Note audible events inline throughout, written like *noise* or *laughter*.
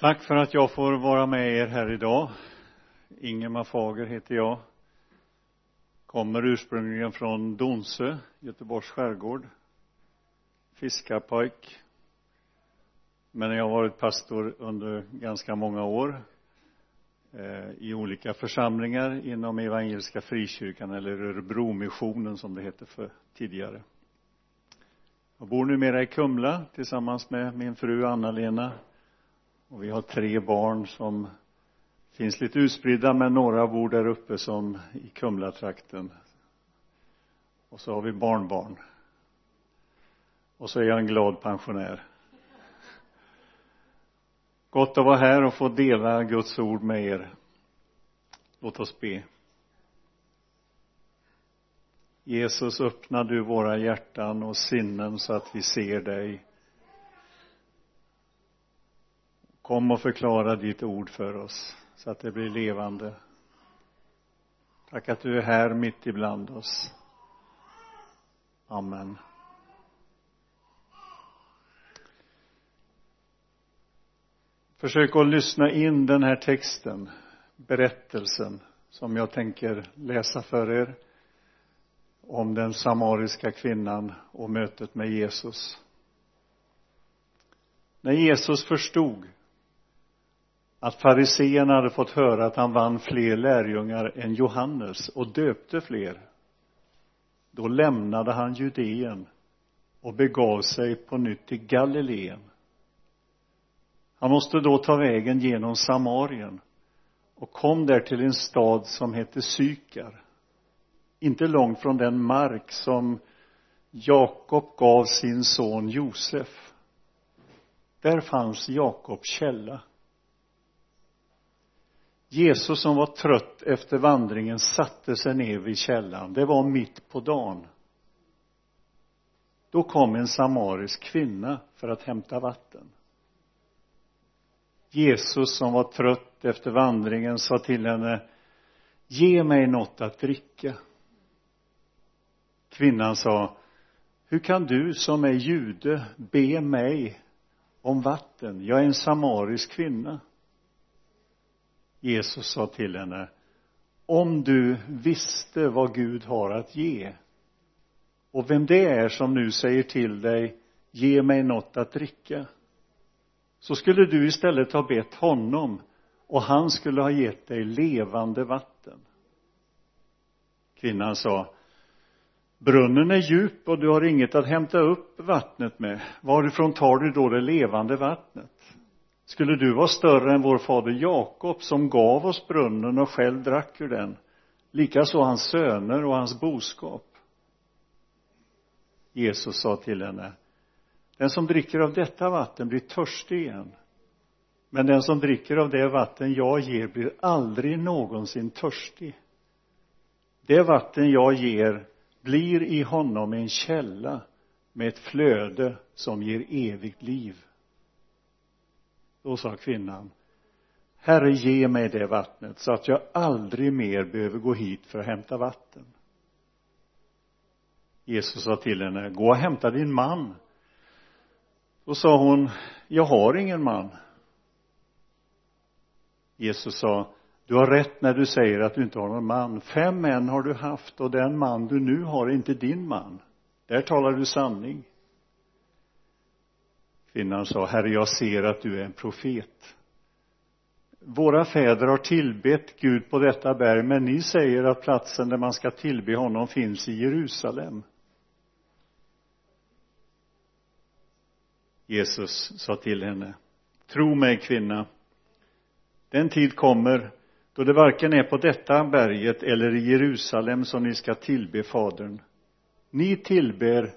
Tack för att jag får vara med er här idag. Ingemar Fager heter jag. Kommer ursprungligen från Donsö, Göteborgs skärgård. Fiskarpojk. Men jag har varit pastor under ganska många år eh, i olika församlingar inom Evangeliska Frikyrkan eller Örebromissionen som det hette för tidigare. Jag bor numera i Kumla tillsammans med min fru Anna-Lena och vi har tre barn som finns lite utspridda men några bor där uppe som i Kumlatrakten. Och så har vi barnbarn. Och så är jag en glad pensionär. Gott att vara här och få dela Guds ord med er. Låt oss be. Jesus öppna du våra hjärtan och sinnen så att vi ser dig. Kom och förklara ditt ord för oss så att det blir levande. Tack att du är här mitt ibland oss. Amen. Försök att lyssna in den här texten, berättelsen som jag tänker läsa för er om den samariska kvinnan och mötet med Jesus. När Jesus förstod att fariseerna hade fått höra att han vann fler lärjungar än Johannes och döpte fler då lämnade han Judeen och begav sig på nytt till Galileen. Han måste då ta vägen genom Samarien och kom där till en stad som hette Sykar. Inte långt från den mark som Jakob gav sin son Josef. Där fanns Jakobs källa. Jesus som var trött efter vandringen satte sig ner vid källan. Det var mitt på dagen. Då kom en samarisk kvinna för att hämta vatten. Jesus som var trött efter vandringen sa till henne ge mig något att dricka. Kvinnan sa hur kan du som är jude be mig om vatten? Jag är en samarisk kvinna. Jesus sa till henne om du visste vad Gud har att ge och vem det är som nu säger till dig ge mig något att dricka så skulle du istället ha bett honom och han skulle ha gett dig levande vatten. Kvinnan sa brunnen är djup och du har inget att hämta upp vattnet med. Varifrån tar du då det levande vattnet? Skulle du vara större än vår fader Jakob som gav oss brunnen och själv drack ur den likaså hans söner och hans boskap? Jesus sa till henne den som dricker av detta vatten blir törstig igen. Men den som dricker av det vatten jag ger blir aldrig någonsin törstig. Det vatten jag ger blir i honom en källa med ett flöde som ger evigt liv då sa kvinnan Herre ge mig det vattnet så att jag aldrig mer behöver gå hit för att hämta vatten. Jesus sa till henne gå och hämta din man. Då sa hon jag har ingen man. Jesus sa du har rätt när du säger att du inte har någon man. Fem män har du haft och den man du nu har är inte din man. Där talar du sanning kvinnan sa herre jag ser att du är en profet. Våra fäder har tillbett Gud på detta berg men ni säger att platsen där man ska tillbe honom finns i Jerusalem. Jesus sa till henne tro mig kvinna. Den tid kommer då det varken är på detta berget eller i Jerusalem som ni ska tillbe fadern. Ni tillber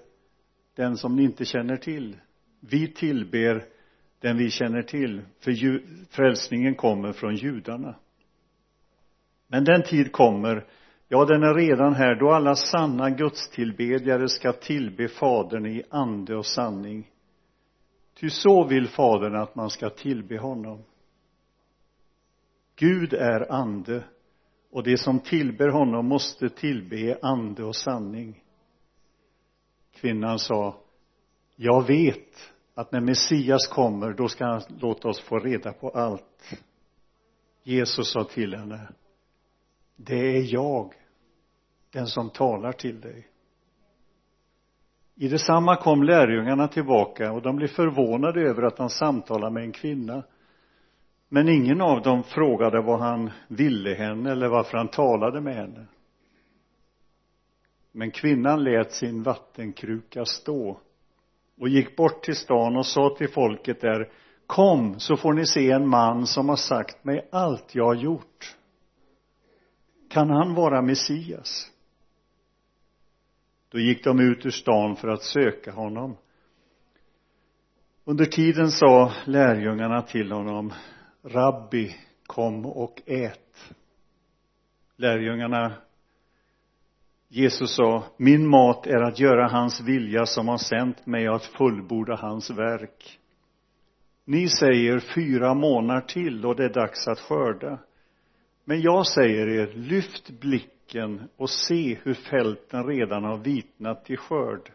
den som ni inte känner till vi tillber den vi känner till för frälsningen kommer från judarna. Men den tid kommer ja den är redan här då alla sanna gudstillbedjare ska tillbe fadern i ande och sanning. Ty så vill fadern att man ska tillbe honom. Gud är ande och de som tillber honom måste tillbe ande och sanning. Kvinnan sa jag vet att när Messias kommer då ska han låta oss få reda på allt Jesus sa till henne. Det är jag den som talar till dig. I detsamma kom lärjungarna tillbaka och de blev förvånade över att han samtalade med en kvinna. Men ingen av dem frågade vad han ville henne eller varför han talade med henne. Men kvinnan lät sin vattenkruka stå och gick bort till stan och sa till folket där kom så får ni se en man som har sagt mig allt jag har gjort. Kan han vara Messias? Då gick de ut ur stan för att söka honom. Under tiden sa lärjungarna till honom rabbi kom och ät. Lärjungarna Jesus sa min mat är att göra hans vilja som har sänt mig att fullborda hans verk. Ni säger fyra månader till och det är dags att skörda. Men jag säger er lyft blicken och se hur fälten redan har vitnat till skörd.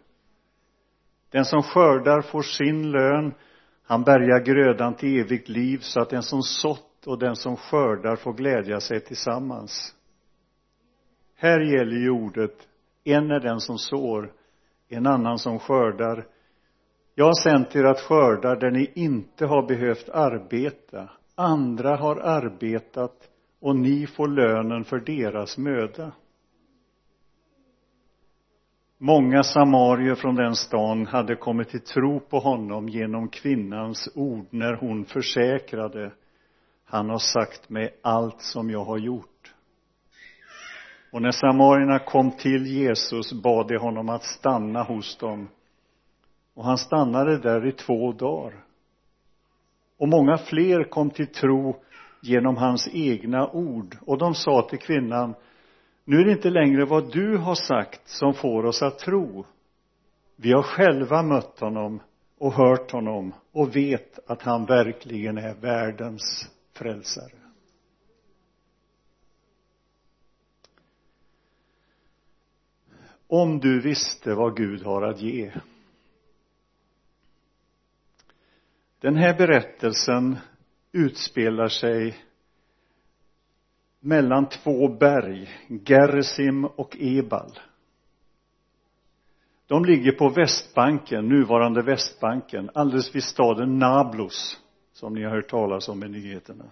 Den som skördar får sin lön. Han bärgar grödan till evigt liv så att den som sått och den som skördar får glädja sig tillsammans här gäller ju ordet en är den som sår en annan som skördar. Jag har sänt er att skörda där ni inte har behövt arbeta. Andra har arbetat och ni får lönen för deras möda. Många samarier från den stan hade kommit till tro på honom genom kvinnans ord när hon försäkrade han har sagt mig allt som jag har gjort och när samarierna kom till Jesus bad de honom att stanna hos dem. Och han stannade där i två dagar. Och många fler kom till tro genom hans egna ord. Och de sa till kvinnan nu är det inte längre vad du har sagt som får oss att tro. Vi har själva mött honom och hört honom och vet att han verkligen är världens frälsare. Om du visste vad Gud har att ge den här berättelsen utspelar sig mellan två berg, Gerizim och Ebal. De ligger på västbanken, nuvarande västbanken, alldeles vid staden Nablus, som ni har hört talas om i nyheterna.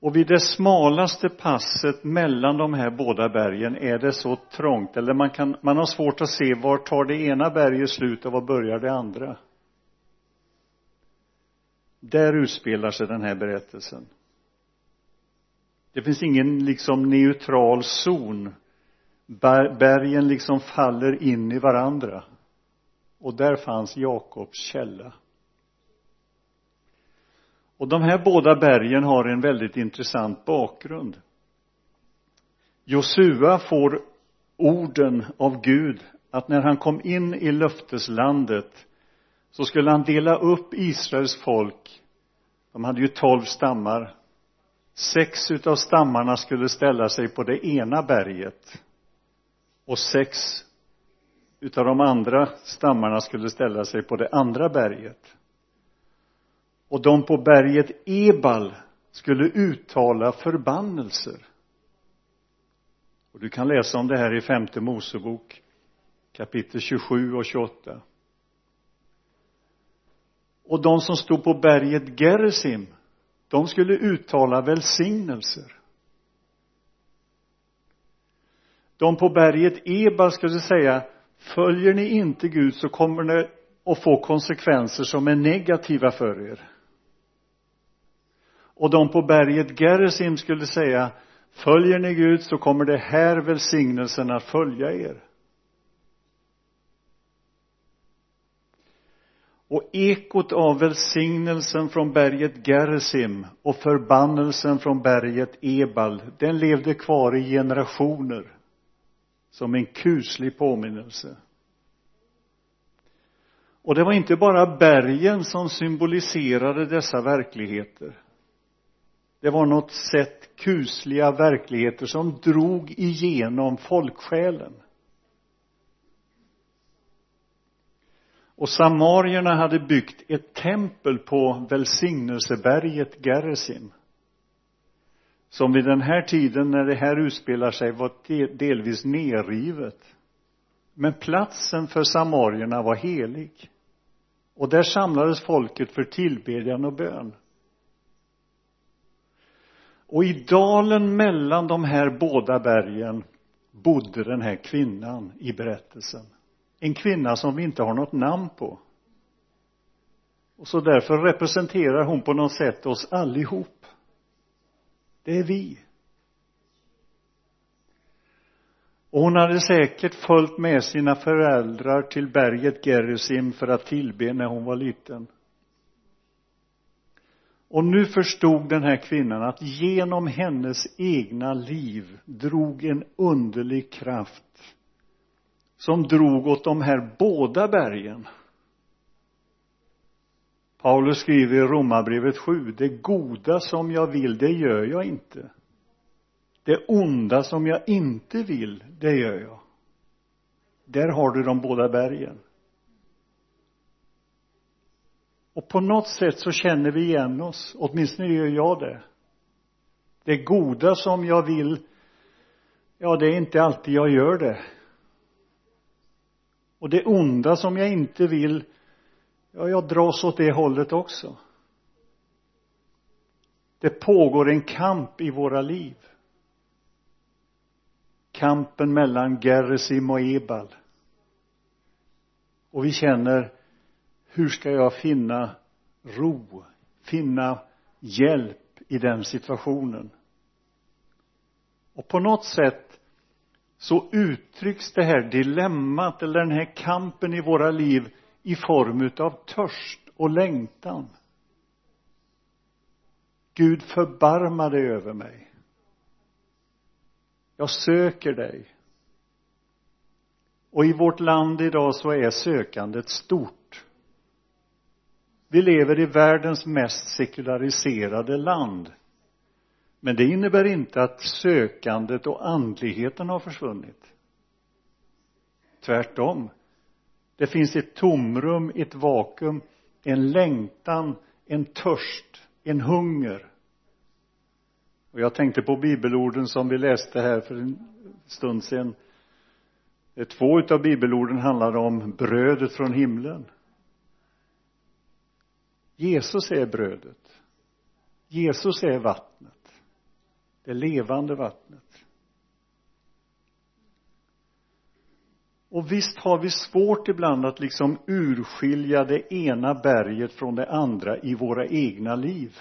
Och vid det smalaste passet mellan de här båda bergen är det så trångt, eller man kan, man har svårt att se var tar det ena berget slut och var börjar det andra. Där utspelar sig den här berättelsen. Det finns ingen liksom neutral zon. Bergen liksom faller in i varandra. Och där fanns Jakobs källa. Och de här båda bergen har en väldigt intressant bakgrund. Josua får orden av Gud att när han kom in i löfteslandet så skulle han dela upp Israels folk. De hade ju tolv stammar. Sex utav stammarna skulle ställa sig på det ena berget. Och sex utav de andra stammarna skulle ställa sig på det andra berget och de på berget Ebal skulle uttala förbannelser. Och du kan läsa om det här i femte Mosebok kapitel 27 och 28 och de som stod på berget Gerizim de skulle uttala välsignelser. De på berget Ebal skulle säga följer ni inte Gud så kommer det att få konsekvenser som är negativa för er och de på berget Gerizim skulle säga följer ni Gud så kommer det här välsignelsen att följa er. Och ekot av välsignelsen från berget Gerizim och förbannelsen från berget Ebal den levde kvar i generationer som en kuslig påminnelse. Och det var inte bara bergen som symboliserade dessa verkligheter det var något sätt kusliga verkligheter som drog igenom folksjälen. Och samarierna hade byggt ett tempel på välsignelseberget Gerizim som vid den här tiden när det här utspelar sig var delvis nerrivet. Men platsen för samarierna var helig och där samlades folket för tillbedjan och bön och i dalen mellan de här båda bergen bodde den här kvinnan i berättelsen. En kvinna som vi inte har något namn på. Och så därför representerar hon på något sätt oss allihop. Det är vi. Och hon hade säkert följt med sina föräldrar till berget Gerizim för att tillbe när hon var liten och nu förstod den här kvinnan att genom hennes egna liv drog en underlig kraft som drog åt de här båda bergen. Paulus skriver i Romarbrevet 7 det goda som jag vill det gör jag inte. Det onda som jag inte vill det gör jag. Där har du de båda bergen och på något sätt så känner vi igen oss. Åtminstone gör jag det. Det goda som jag vill ja det är inte alltid jag gör det. Och det onda som jag inte vill ja jag dras åt det hållet också. Det pågår en kamp i våra liv. Kampen mellan Gerizim och Ebal. Och vi känner hur ska jag finna ro finna hjälp i den situationen? Och på något sätt så uttrycks det här dilemmat eller den här kampen i våra liv i form utav törst och längtan. Gud förbarma dig över mig. Jag söker dig. Och i vårt land idag så är sökandet stort vi lever i världens mest sekulariserade land. Men det innebär inte att sökandet och andligheten har försvunnit. Tvärtom. Det finns ett tomrum, ett vakuum, en längtan, en törst, en hunger. Och jag tänkte på bibelorden som vi läste här för en stund sedan. Två utav bibelorden handlar om brödet från himlen. Jesus är brödet. Jesus är vattnet. Det levande vattnet. Och visst har vi svårt ibland att liksom urskilja det ena berget från det andra i våra egna liv.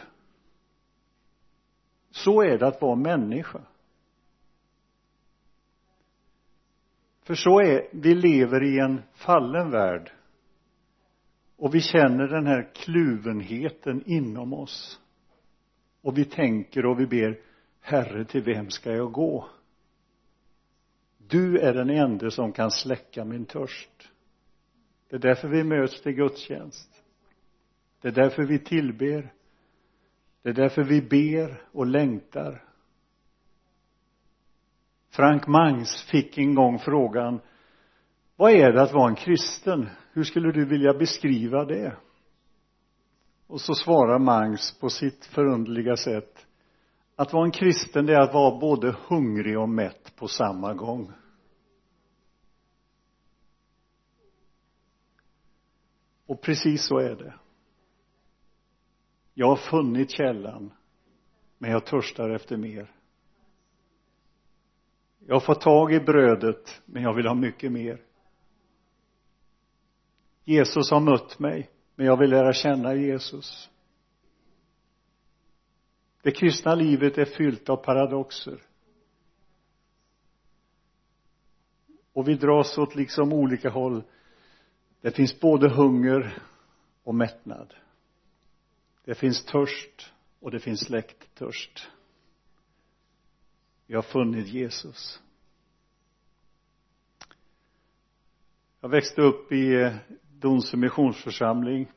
Så är det att vara människa. För så är vi lever i en fallen värld och vi känner den här kluvenheten inom oss. Och vi tänker och vi ber Herre till vem ska jag gå? Du är den enda som kan släcka min törst. Det är därför vi möts till gudstjänst. Det är därför vi tillber. Det är därför vi ber och längtar. Frank Mangs fick en gång frågan vad är det att vara en kristen? Hur skulle du vilja beskriva det? Och så svarar Mangs på sitt förundliga sätt. Att vara en kristen det är att vara både hungrig och mätt på samma gång. Och precis så är det. Jag har funnit källan men jag törstar efter mer. Jag har fått tag i brödet men jag vill ha mycket mer. Jesus har mött mig men jag vill lära känna Jesus. Det kristna livet är fyllt av paradoxer. Och vi dras åt liksom olika håll. Det finns både hunger och mättnad. Det finns törst och det finns släkttörst vi har funnit Jesus. Jag växte upp i Donsö missionsförsamling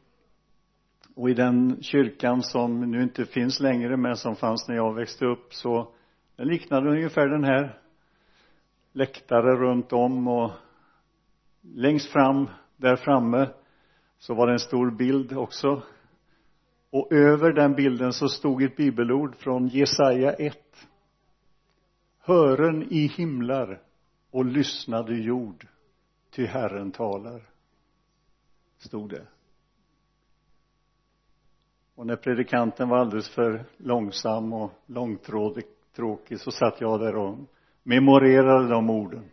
och i den kyrkan som nu inte finns längre men som fanns när jag växte upp så den liknade ungefär den här. Läktare runt om och längst fram där framme så var det en stor bild också. Och över den bilden så stod ett bibelord från Jesaja 1 Hören i himlar och lyssnade jord, ty Herren talar. Stod det. Och när predikanten var alldeles för långsam och långtråkig så satt jag där och memorerade de orden.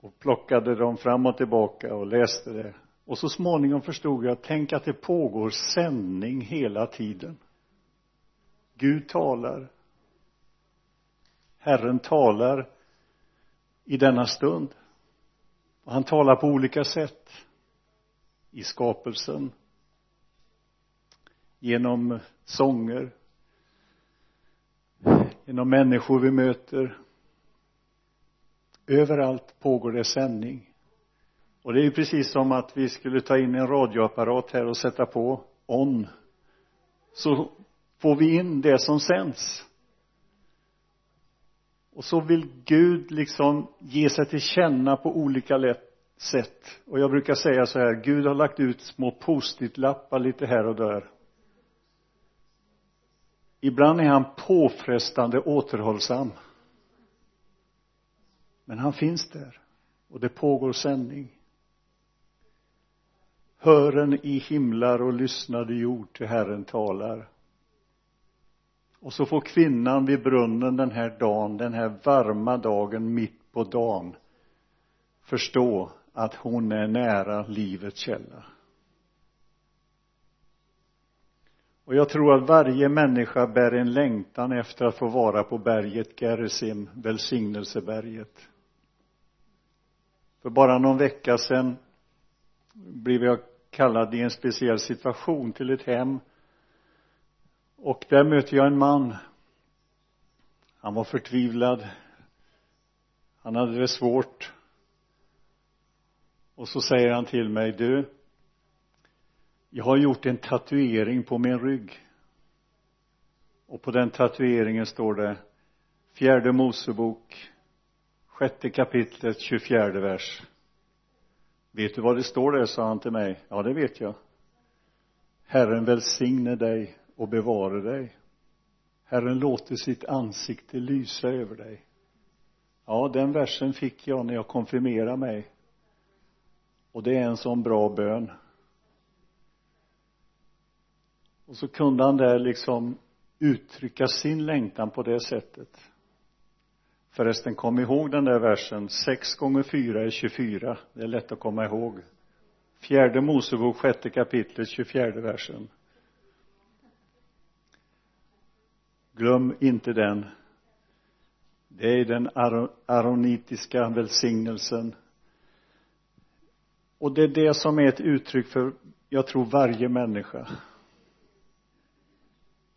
Och plockade dem fram och tillbaka och läste det. Och så småningom förstod jag, tänk att det pågår sändning hela tiden. Gud talar. Herren talar i denna stund. Och han talar på olika sätt. I skapelsen. Genom sånger. Genom människor vi möter. Överallt pågår det sändning. Och det är ju precis som att vi skulle ta in en radioapparat här och sätta på on. Så får vi in det som sänds. Och så vill Gud liksom ge sig till känna på olika sätt. Och jag brukar säga så här, Gud har lagt ut små post-it-lappar lite här och där. Ibland är han påfrestande återhållsam. Men han finns där. Och det pågår sändning. Hören i himlar och lyssnade jord till Herren talar. Och så får kvinnan vid brunnen den här dagen, den här varma dagen mitt på dagen, förstå att hon är nära livets källa. Och jag tror att varje människa bär en längtan efter att få vara på berget Gerizim, välsignelseberget. För bara någon vecka sedan blev jag kallad i en speciell situation till ett hem och där möter jag en man. Han var förtvivlad. Han hade det svårt. Och så säger han till mig du jag har gjort en tatuering på min rygg. Och på den tatueringen står det fjärde Mosebok sjätte kapitlet, tjugofjärde vers. Vet du vad det står där? sa han till mig. Ja det vet jag. Herren välsigne dig och bevare dig. Herren låter sitt ansikte lysa över dig. Ja den versen fick jag när jag konfirmerade mig. Och det är en sån bra bön. Och så kunde han där liksom uttrycka sin längtan på det sättet. Förresten kom ihåg den där versen. Sex gånger fyra är 24 det är lätt att komma ihåg. Fjärde Mosebok sjätte kapitlet 24 versen. Glöm inte den. Det är den aronitiska välsignelsen. Och det är det som är ett uttryck för jag tror varje människa.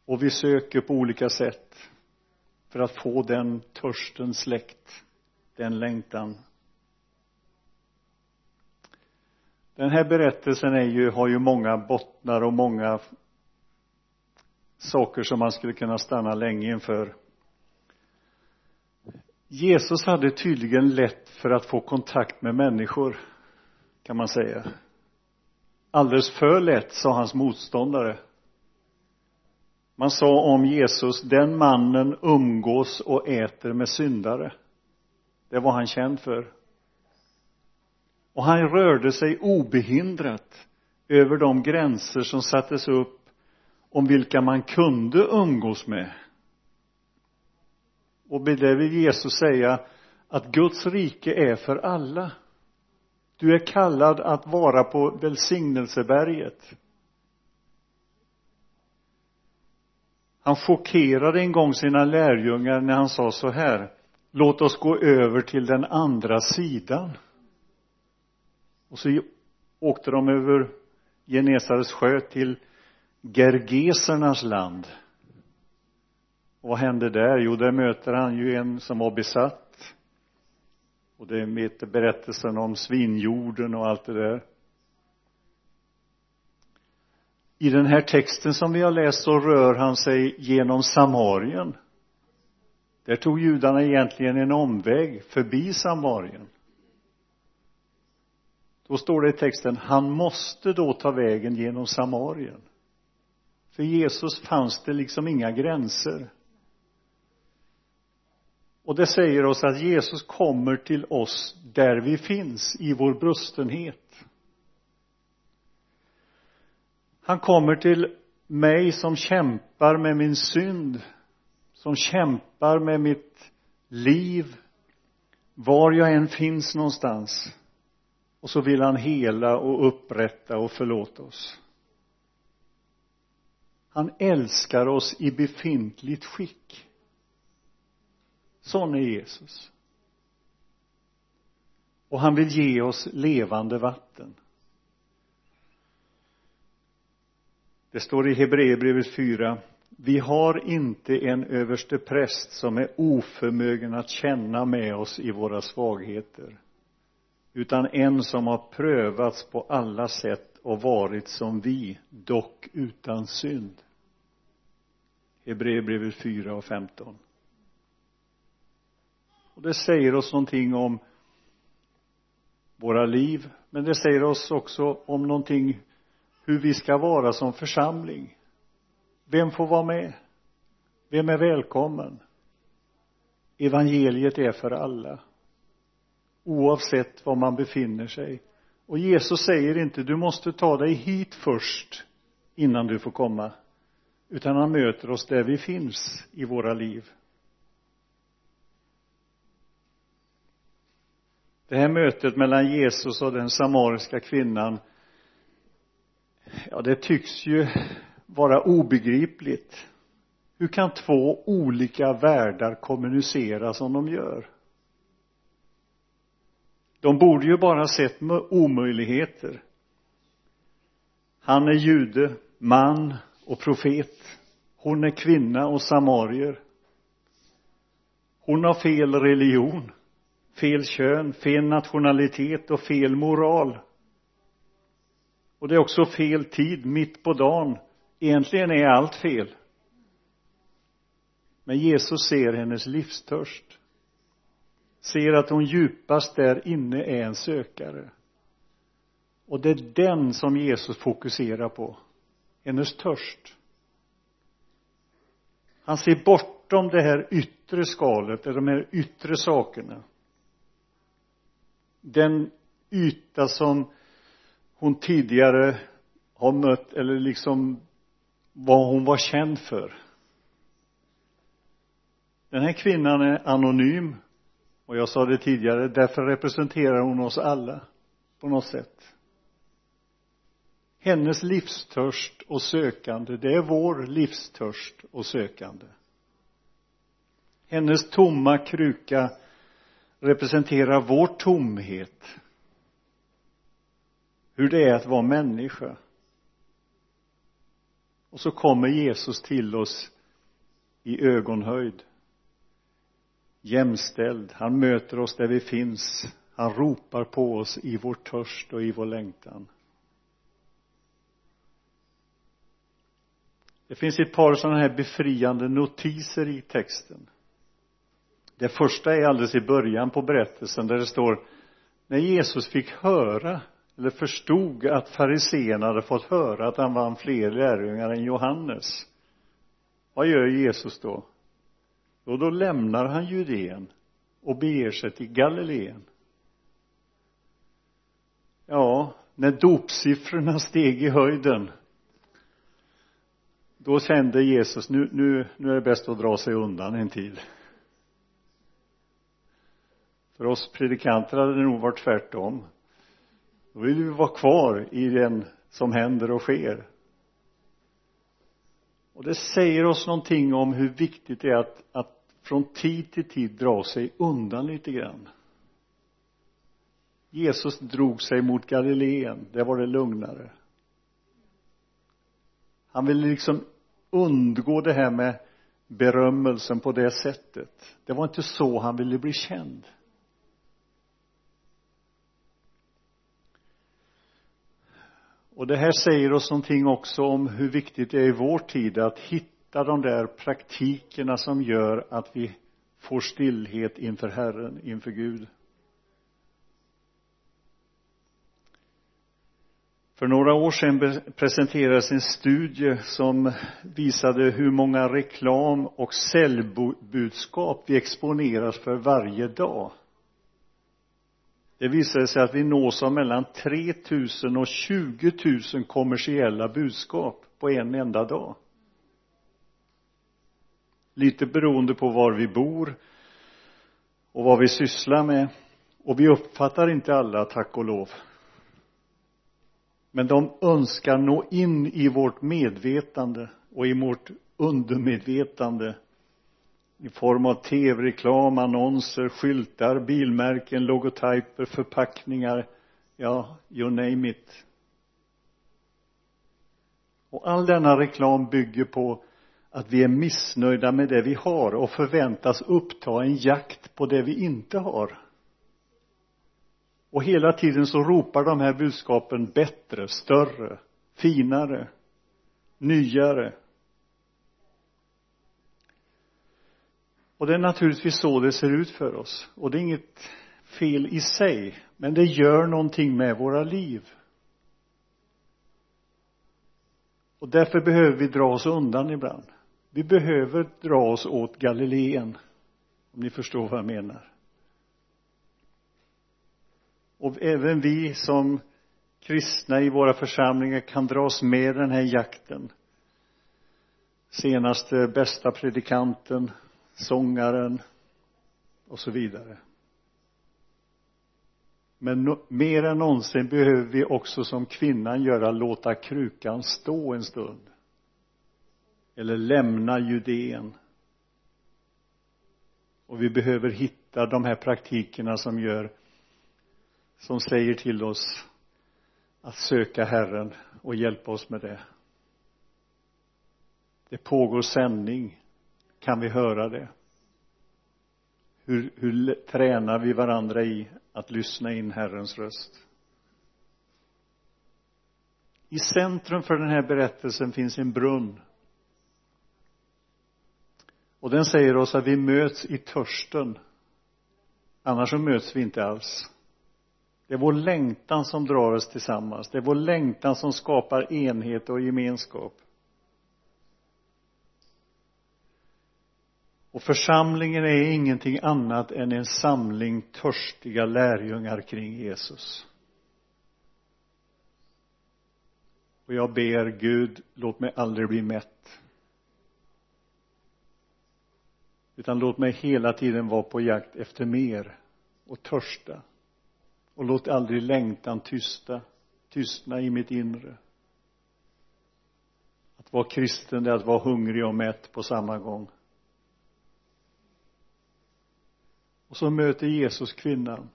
Och vi söker på olika sätt för att få den törsten släckt den längtan. Den här berättelsen är ju, har ju många bottnar och många saker som man skulle kunna stanna länge inför. Jesus hade tydligen lätt för att få kontakt med människor kan man säga. Alldeles för lätt sa hans motståndare. Man sa om Jesus den mannen umgås och äter med syndare. Det var han känd för. Och han rörde sig obehindrat över de gränser som sattes upp om vilka man kunde umgås med. Och med det vill Jesus säga att Guds rike är för alla. Du är kallad att vara på välsignelseberget. Han chockerade en gång sina lärjungar när han sa så här låt oss gå över till den andra sidan. Och så åkte de över Genesarets sjö till Gergesernas land. Och vad hände där? Jo, där möter han ju en som var besatt och det är berättelsen om svinjorden och allt det där. I den här texten som vi har läst så rör han sig genom Samarien. Där tog judarna egentligen en omväg förbi Samarien. Då står det i texten han måste då ta vägen genom Samarien för Jesus fanns det liksom inga gränser. Och det säger oss att Jesus kommer till oss där vi finns i vår brustenhet. Han kommer till mig som kämpar med min synd som kämpar med mitt liv var jag än finns någonstans. Och så vill han hela och upprätta och förlåta oss han älskar oss i befintligt skick. Sån är Jesus. Och han vill ge oss levande vatten. Det står i Hebreerbrevet 4 vi har inte en överste präst som är oförmögen att känna med oss i våra svagheter utan en som har prövats på alla sätt och varit som vi, dock utan synd. Hebreerbrevet 4 och 15. Och det säger oss någonting om våra liv, men det säger oss också om någonting hur vi ska vara som församling. Vem får vara med? Vem är välkommen? Evangeliet är för alla oavsett var man befinner sig och Jesus säger inte du måste ta dig hit först innan du får komma. Utan han möter oss där vi finns i våra liv. Det här mötet mellan Jesus och den samariska kvinnan ja det tycks ju vara obegripligt. Hur kan två olika världar kommunicera som de gör? De borde ju bara sett omöjligheter. Han är jude, man och profet. Hon är kvinna och samarier. Hon har fel religion fel kön, fel nationalitet och fel moral. Och det är också fel tid, mitt på dagen. Egentligen är allt fel. Men Jesus ser hennes livstörst ser att hon djupast där inne är en sökare. Och det är den som Jesus fokuserar på. Hennes törst. Han ser bortom det här yttre skalet, de här yttre sakerna. Den yta som hon tidigare har mött eller liksom vad hon var känd för. Den här kvinnan är anonym och jag sa det tidigare därför representerar hon oss alla på något sätt. Hennes livstörst och sökande det är vår livstörst och sökande. Hennes tomma kruka representerar vår tomhet. Hur det är att vara människa. Och så kommer Jesus till oss i ögonhöjd jämställd. Han möter oss där vi finns. Han ropar på oss i vår törst och i vår längtan. Det finns ett par sådana här befriande notiser i texten. Det första är alldeles i början på berättelsen där det står när Jesus fick höra eller förstod att fariséerna hade fått höra att han vann fler lärjungar än Johannes. Vad gör Jesus då? Och då lämnar han Judeen och beger sig till Galileen. Ja när dopsiffrorna steg i höjden då kände Jesus nu, nu, nu är det bäst att dra sig undan en tid. För oss predikanter hade det nog varit tvärtom. Då vill vi vara kvar i den som händer och sker. Och det säger oss någonting om hur viktigt det är att, att från tid till tid dra sig undan lite grann. Jesus drog sig mot Galileen där var det lugnare. Han ville liksom undgå det här med berömmelsen på det sättet. Det var inte så han ville bli känd. Och det här säger oss någonting också om hur viktigt det är i vår tid att hitta hitta de där praktikerna som gör att vi får stillhet inför Herren, inför Gud För några år sedan presenterades en studie som visade hur många reklam och säljbudskap vi exponeras för varje dag. Det visade sig att vi nås av mellan 3 000 och 20 000 kommersiella budskap på en enda dag. Lite beroende på var vi bor och vad vi sysslar med. Och vi uppfattar inte alla, tack och lov. Men de önskar nå in i vårt medvetande och i vårt undermedvetande i form av tv-reklam, annonser, skyltar, bilmärken, logotyper, förpackningar, ja, you name it. Och all denna reklam bygger på att vi är missnöjda med det vi har och förväntas uppta en jakt på det vi inte har. Och hela tiden så ropar de här budskapen bättre, större, finare, nyare. Och det är naturligtvis så det ser ut för oss. Och det är inget fel i sig, men det gör någonting med våra liv. Och därför behöver vi dra oss undan ibland. Vi behöver dra oss åt Galileen, om ni förstår vad jag menar. Och även vi som kristna i våra församlingar kan dras med den här jakten. Senaste bästa predikanten, sångaren och så vidare. Men no mer än någonsin behöver vi också som kvinnan göra låta krukan stå en stund. Eller lämna Judeen. Och vi behöver hitta de här praktikerna som gör som säger till oss att söka Herren och hjälpa oss med det. Det pågår sändning. Kan vi höra det? Hur, hur tränar vi varandra i att lyssna in Herrens röst? I centrum för den här berättelsen finns en brunn. Och den säger oss att vi möts i törsten. Annars så möts vi inte alls. Det är vår längtan som drar oss tillsammans. Det är vår längtan som skapar enhet och gemenskap. Och församlingen är ingenting annat än en samling törstiga lärjungar kring Jesus. Och jag ber Gud, låt mig aldrig bli mätt. Utan låt mig hela tiden vara på jakt efter mer och törsta. Och låt aldrig längtan tysta, tystna i mitt inre. Att vara kristen det är att vara hungrig och mätt på samma gång. Och så möter Jesus kvinnan.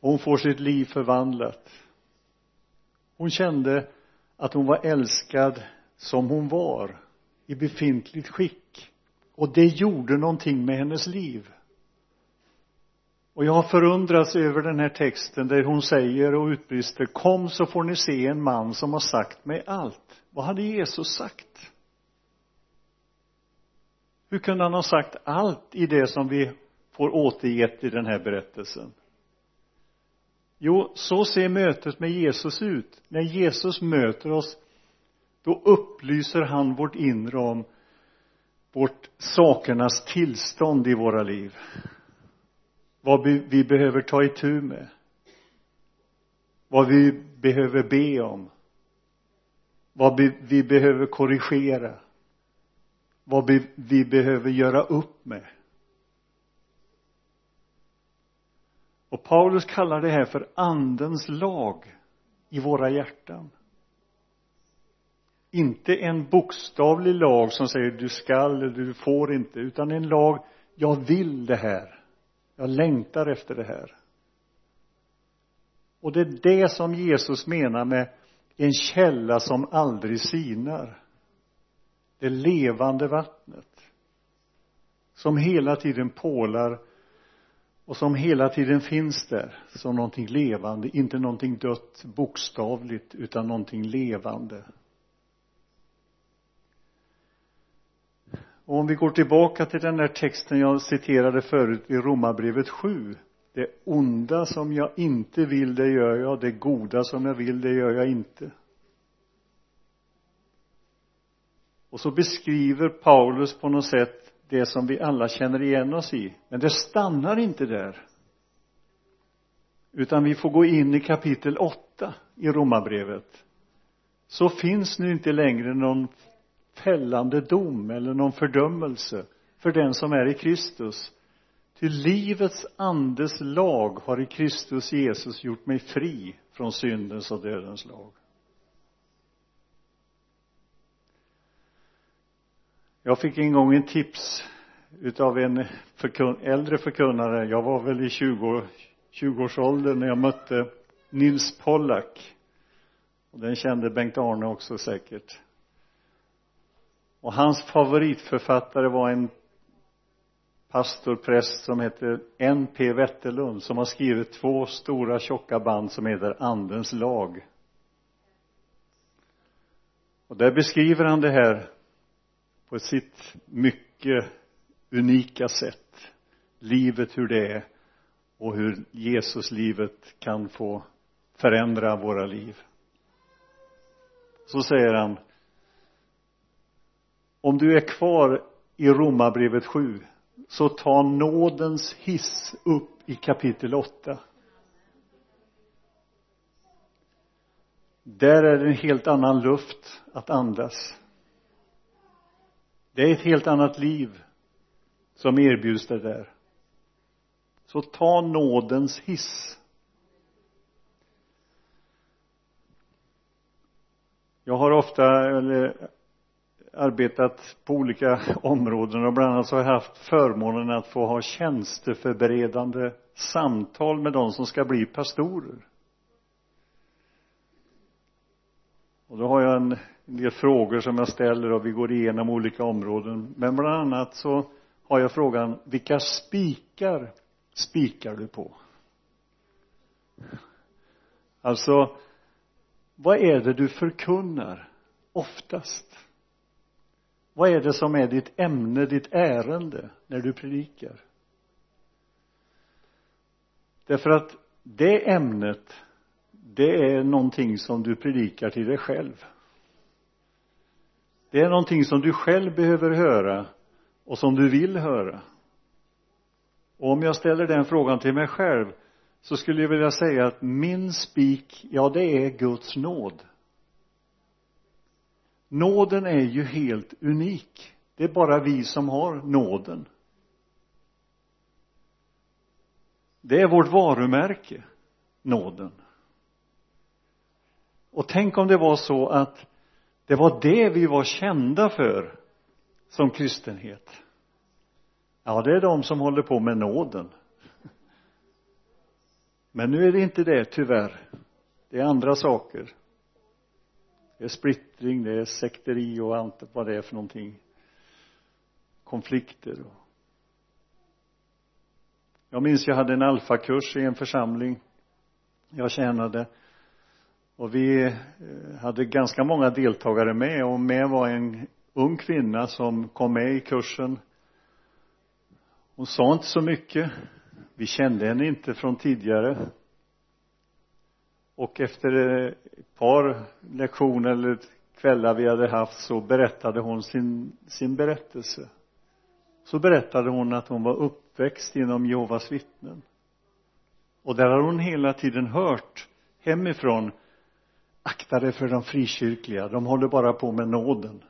Och hon får sitt liv förvandlat. Hon kände att hon var älskad som hon var, i befintligt skick. Och det gjorde någonting med hennes liv. Och jag har förundrats över den här texten där hon säger och utbrister Kom så får ni se en man som har sagt mig allt. Vad hade Jesus sagt? Hur kunde han ha sagt allt i det som vi får återgett i den här berättelsen? Jo, så ser mötet med Jesus ut. När Jesus möter oss, då upplyser han vårt inre om vårt sakernas tillstånd i våra liv. Vad vi behöver ta itu med. Vad vi behöver be om. Vad vi behöver korrigera. Vad vi behöver göra upp med. Och Paulus kallar det här för andens lag i våra hjärtan inte en bokstavlig lag som säger du skall eller du får inte utan en lag jag vill det här. Jag längtar efter det här. Och det är det som Jesus menar med en källa som aldrig sinar. Det levande vattnet som hela tiden pålar och som hela tiden finns där som någonting levande, inte någonting dött bokstavligt utan någonting levande. Och om vi går tillbaka till den där texten jag citerade förut i Romarbrevet 7 det onda som jag inte vill det gör jag. Det goda som jag vill det gör jag inte. Och så beskriver Paulus på något sätt det som vi alla känner igen oss i. Men det stannar inte där. Utan vi får gå in i kapitel 8 i romarbrevet. Så finns nu inte längre någon fällande dom eller någon fördömelse för den som är i Kristus. Till livets andes lag har i Kristus Jesus gjort mig fri från syndens och dödens lag. Jag fick en gång en tips utav en förkun äldre förkunnare. Jag var väl i 20 20-årsåldern när jag mötte Nils Pollack. Och den kände Bengt-Arne också säkert och hans favoritförfattare var en pastor, präst som heter N.P. Wetterlund som har skrivit två stora tjocka band som heter Andens lag och där beskriver han det här på sitt mycket unika sätt livet hur det är och hur Jesuslivet kan få förändra våra liv så säger han om du är kvar i Romarbrevet 7 så ta nådens hiss upp i kapitel 8 där är det en helt annan luft att andas. Det är ett helt annat liv som erbjuds dig där. Så ta nådens hiss. Jag har ofta eller, arbetat på olika *laughs* områden och bland annat så har jag haft förmånen att få ha tjänsteförberedande samtal med de som ska bli pastorer. Och då har jag en, del frågor som jag ställer och vi går igenom olika områden. Men bland annat så har jag frågan vilka spikar spikar du på? Alltså vad är det du förkunnar oftast? Vad är det som är ditt ämne, ditt ärende när du predikar? Därför att det ämnet det är någonting som du predikar till dig själv. Det är någonting som du själv behöver höra och som du vill höra. Och om jag ställer den frågan till mig själv så skulle jag vilja säga att min spik, ja det är Guds nåd nåden är ju helt unik. Det är bara vi som har nåden. Det är vårt varumärke nåden. Och tänk om det var så att det var det vi var kända för som kristenhet. Ja det är de som håller på med nåden. Men nu är det inte det tyvärr. Det är andra saker det är splittring, det är sekteri och allt vad det är för någonting. Konflikter och jag minns jag hade en alfakurs i en församling. Jag tjänade. Och vi eh, hade ganska många deltagare med. Och med var en ung kvinna som kom med i kursen. Hon sa inte så mycket. Vi kände henne inte från tidigare och efter ett par lektioner eller kvällar vi hade haft så berättade hon sin, sin berättelse. Så berättade hon att hon var uppväxt inom Jehovas vittnen. Och där har hon hela tiden hört hemifrån akta dig för de frikyrkliga de håller bara på med nåden.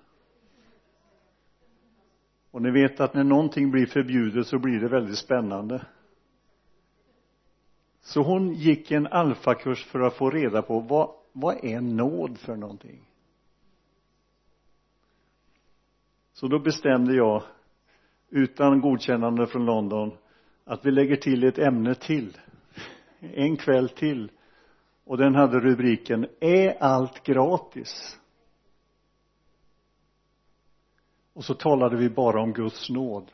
Och ni vet att när någonting blir förbjudet så blir det väldigt spännande så hon gick en alfakurs för att få reda på vad, vad är nåd för någonting? Så då bestämde jag utan godkännande från London att vi lägger till ett ämne till. En kväll till. Och den hade rubriken är allt gratis? Och så talade vi bara om Guds nåd.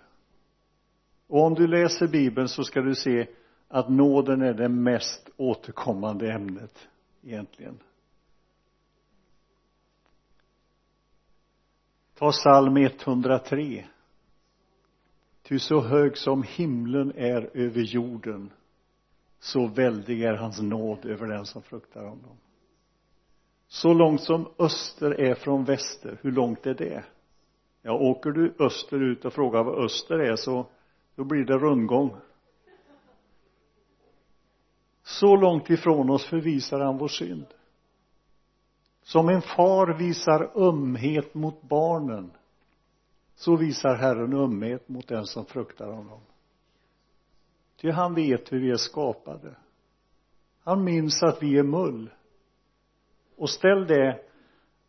Och om du läser bibeln så ska du se att nåden är det mest återkommande ämnet egentligen. Ta psalm 103 ty så hög som himlen är över jorden så väldig är hans nåd över den som fruktar honom. Så långt som öster är från väster hur långt är det? Ja åker du österut och frågar vad öster är så då blir det rundgång så långt ifrån oss förvisar han vår synd. Som en far visar ömhet mot barnen så visar Herren ömhet mot den som fruktar honom. Ty han vet hur vi är skapade. Han minns att vi är mull. Och ställ det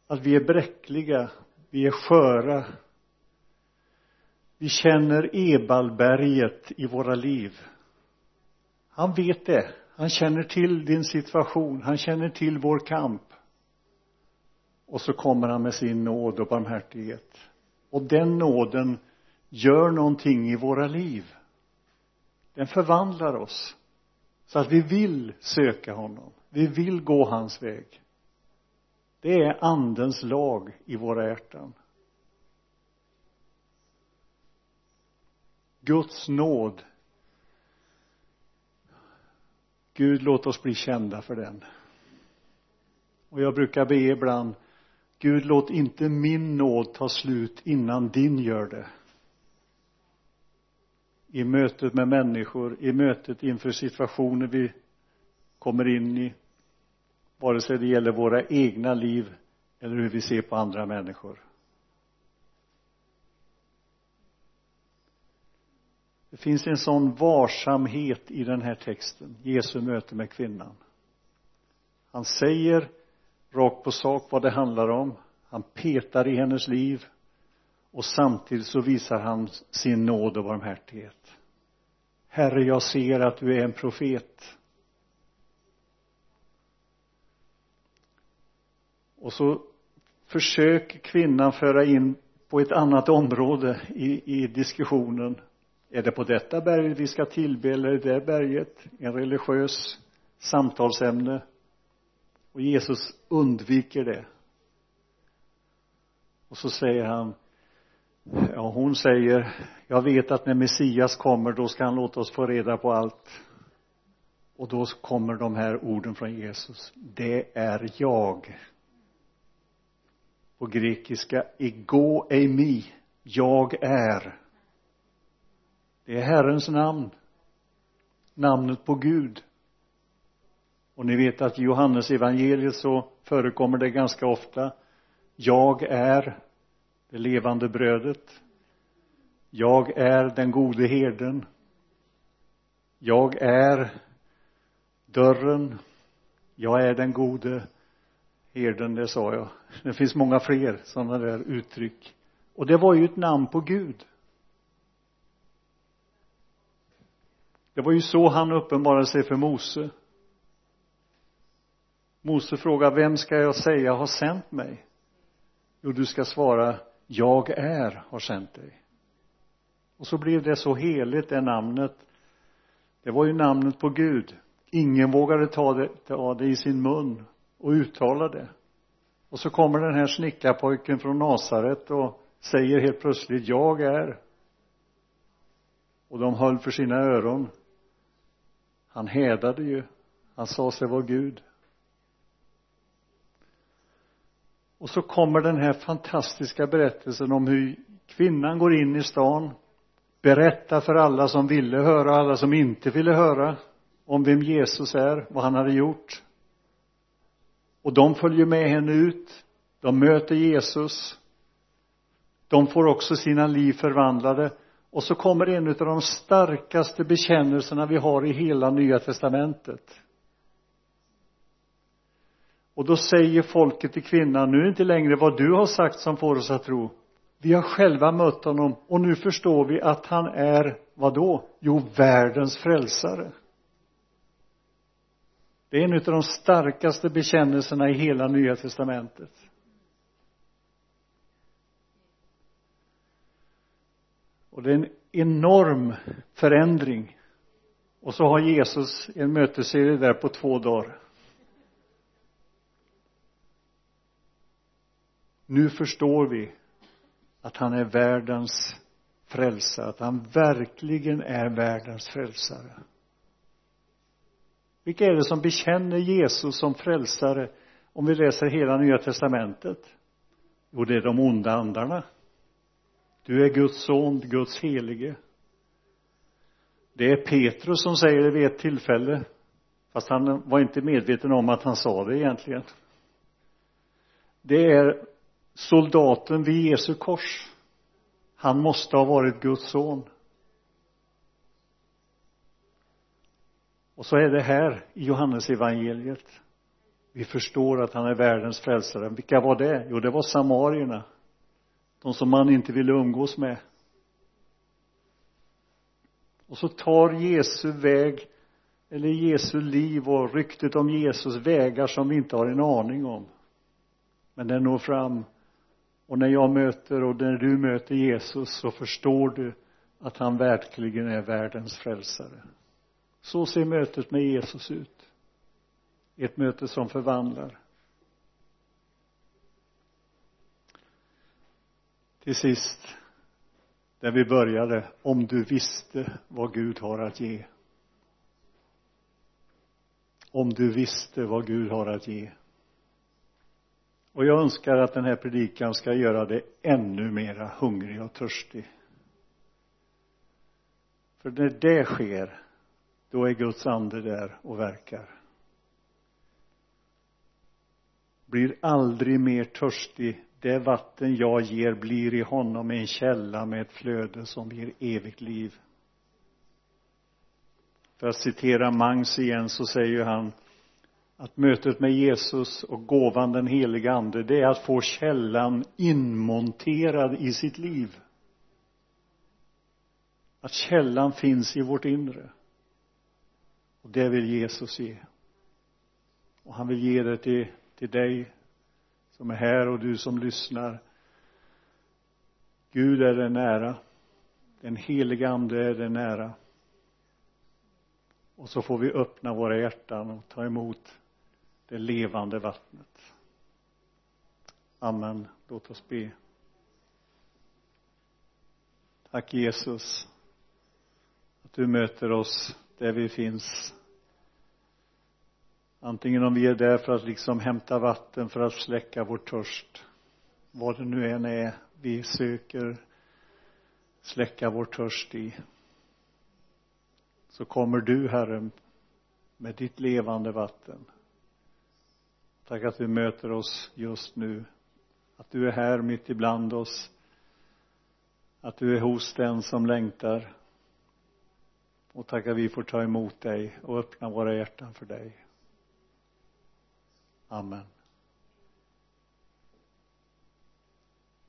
att vi är bräckliga vi är sköra. Vi känner Ebalberget i våra liv. Han vet det han känner till din situation. Han känner till vår kamp. Och så kommer han med sin nåd och barmhärtighet. Och den nåden gör någonting i våra liv. Den förvandlar oss. Så att vi vill söka honom. Vi vill gå hans väg. Det är andens lag i våra hjärtan. Guds nåd Gud låt oss bli kända för den. Och jag brukar be ibland Gud låt inte min nåd ta slut innan din gör det. I mötet med människor, i mötet inför situationer vi kommer in i vare sig det gäller våra egna liv eller hur vi ser på andra människor. Det finns en sån varsamhet i den här texten Jesu möte med kvinnan. Han säger rakt på sak vad det handlar om. Han petar i hennes liv och samtidigt så visar han sin nåd och barmhärtighet. Herre jag ser att du är en profet. Och så försöker kvinnan föra in på ett annat område i, i diskussionen är det på detta berg vi ska tillbe eller det där berget? En religiös samtalsämne. Och Jesus undviker det. Och så säger han ja hon säger jag vet att när Messias kommer då ska han låta oss få reda på allt. Och då kommer de här orden från Jesus. Det är jag. På grekiska ego eimi jag är det är Herrens namn. Namnet på Gud. Och ni vet att i Johannes evangeliet så förekommer det ganska ofta jag är det levande brödet. Jag är den gode herden jag är dörren. Jag är den gode herden, det sa jag. Det finns många fler sådana där uttryck. Och det var ju ett namn på Gud. Det var ju så han uppenbarade sig för Mose. Mose frågar vem ska jag säga har sänt mig? Jo du ska svara jag är har sänt dig. Och så blev det så heligt det namnet. Det var ju namnet på Gud. Ingen vågade ta det, ta det i sin mun och uttala det. Och så kommer den här snickarpojken från Nasaret och säger helt plötsligt jag är. Och de höll för sina öron han hädade ju. Han sa sig vara Gud. Och så kommer den här fantastiska berättelsen om hur kvinnan går in i stan berättar för alla som ville höra och alla som inte ville höra om vem Jesus är, vad han hade gjort. Och de följer med henne ut. De möter Jesus. De får också sina liv förvandlade och så kommer en av de starkaste bekännelserna vi har i hela nya testamentet. Och då säger folket till kvinnan nu är det inte längre vad du har sagt som får oss att tro. Vi har själva mött honom och nu förstår vi att han är vad då? jo världens frälsare. Det är en av de starkaste bekännelserna i hela nya testamentet. Och det är en enorm förändring. Och så har Jesus en mötesserie där på två dagar. Nu förstår vi att han är världens frälsare att han verkligen är världens frälsare. Vilka är det som bekänner Jesus som frälsare? Om vi läser hela nya testamentet? Jo det är de onda andarna du är Guds son, Guds helige. Det är Petrus som säger det vid ett tillfälle. Fast han var inte medveten om att han sa det egentligen. Det är soldaten vid Jesu kors. Han måste ha varit Guds son. Och så är det här i Johannes evangeliet. Vi förstår att han är världens frälsare. Vilka var det? Jo det var samarierna de som man inte ville umgås med. Och så tar Jesu väg eller Jesu liv och ryktet om Jesus vägar som vi inte har en aning om. Men den når fram. Och när jag möter och när du möter Jesus så förstår du att han verkligen är världens frälsare. Så ser mötet med Jesus ut. Ett möte som förvandlar. Till sist där vi började om du visste vad Gud har att ge. Om du visste vad Gud har att ge. Och jag önskar att den här predikan ska göra dig ännu mera hungrig och törstig. För när det sker då är Guds ande där och verkar. Blir aldrig mer törstig det vatten jag ger blir i honom en källa med ett flöde som ger evigt liv. För att citera Mangs igen så säger han att mötet med Jesus och gåvan den heliga ande det är att få källan inmonterad i sitt liv. Att källan finns i vårt inre. Och det vill Jesus ge. Och han vill ge det till, till dig som är här och du som lyssnar. Gud är dig nära. Den heliga ande är dig nära. Och så får vi öppna våra hjärtan och ta emot det levande vattnet. Amen. Låt oss be. Tack Jesus att du möter oss där vi finns antingen om vi är där för att liksom hämta vatten för att släcka vår törst. Vad det nu än är vi söker släcka vår törst i. Så kommer du Herre med ditt levande vatten. Tack att du möter oss just nu. Att du är här mitt ibland oss. Att du är hos den som längtar. Och tack att vi får ta emot dig och öppna våra hjärtan för dig. Amen.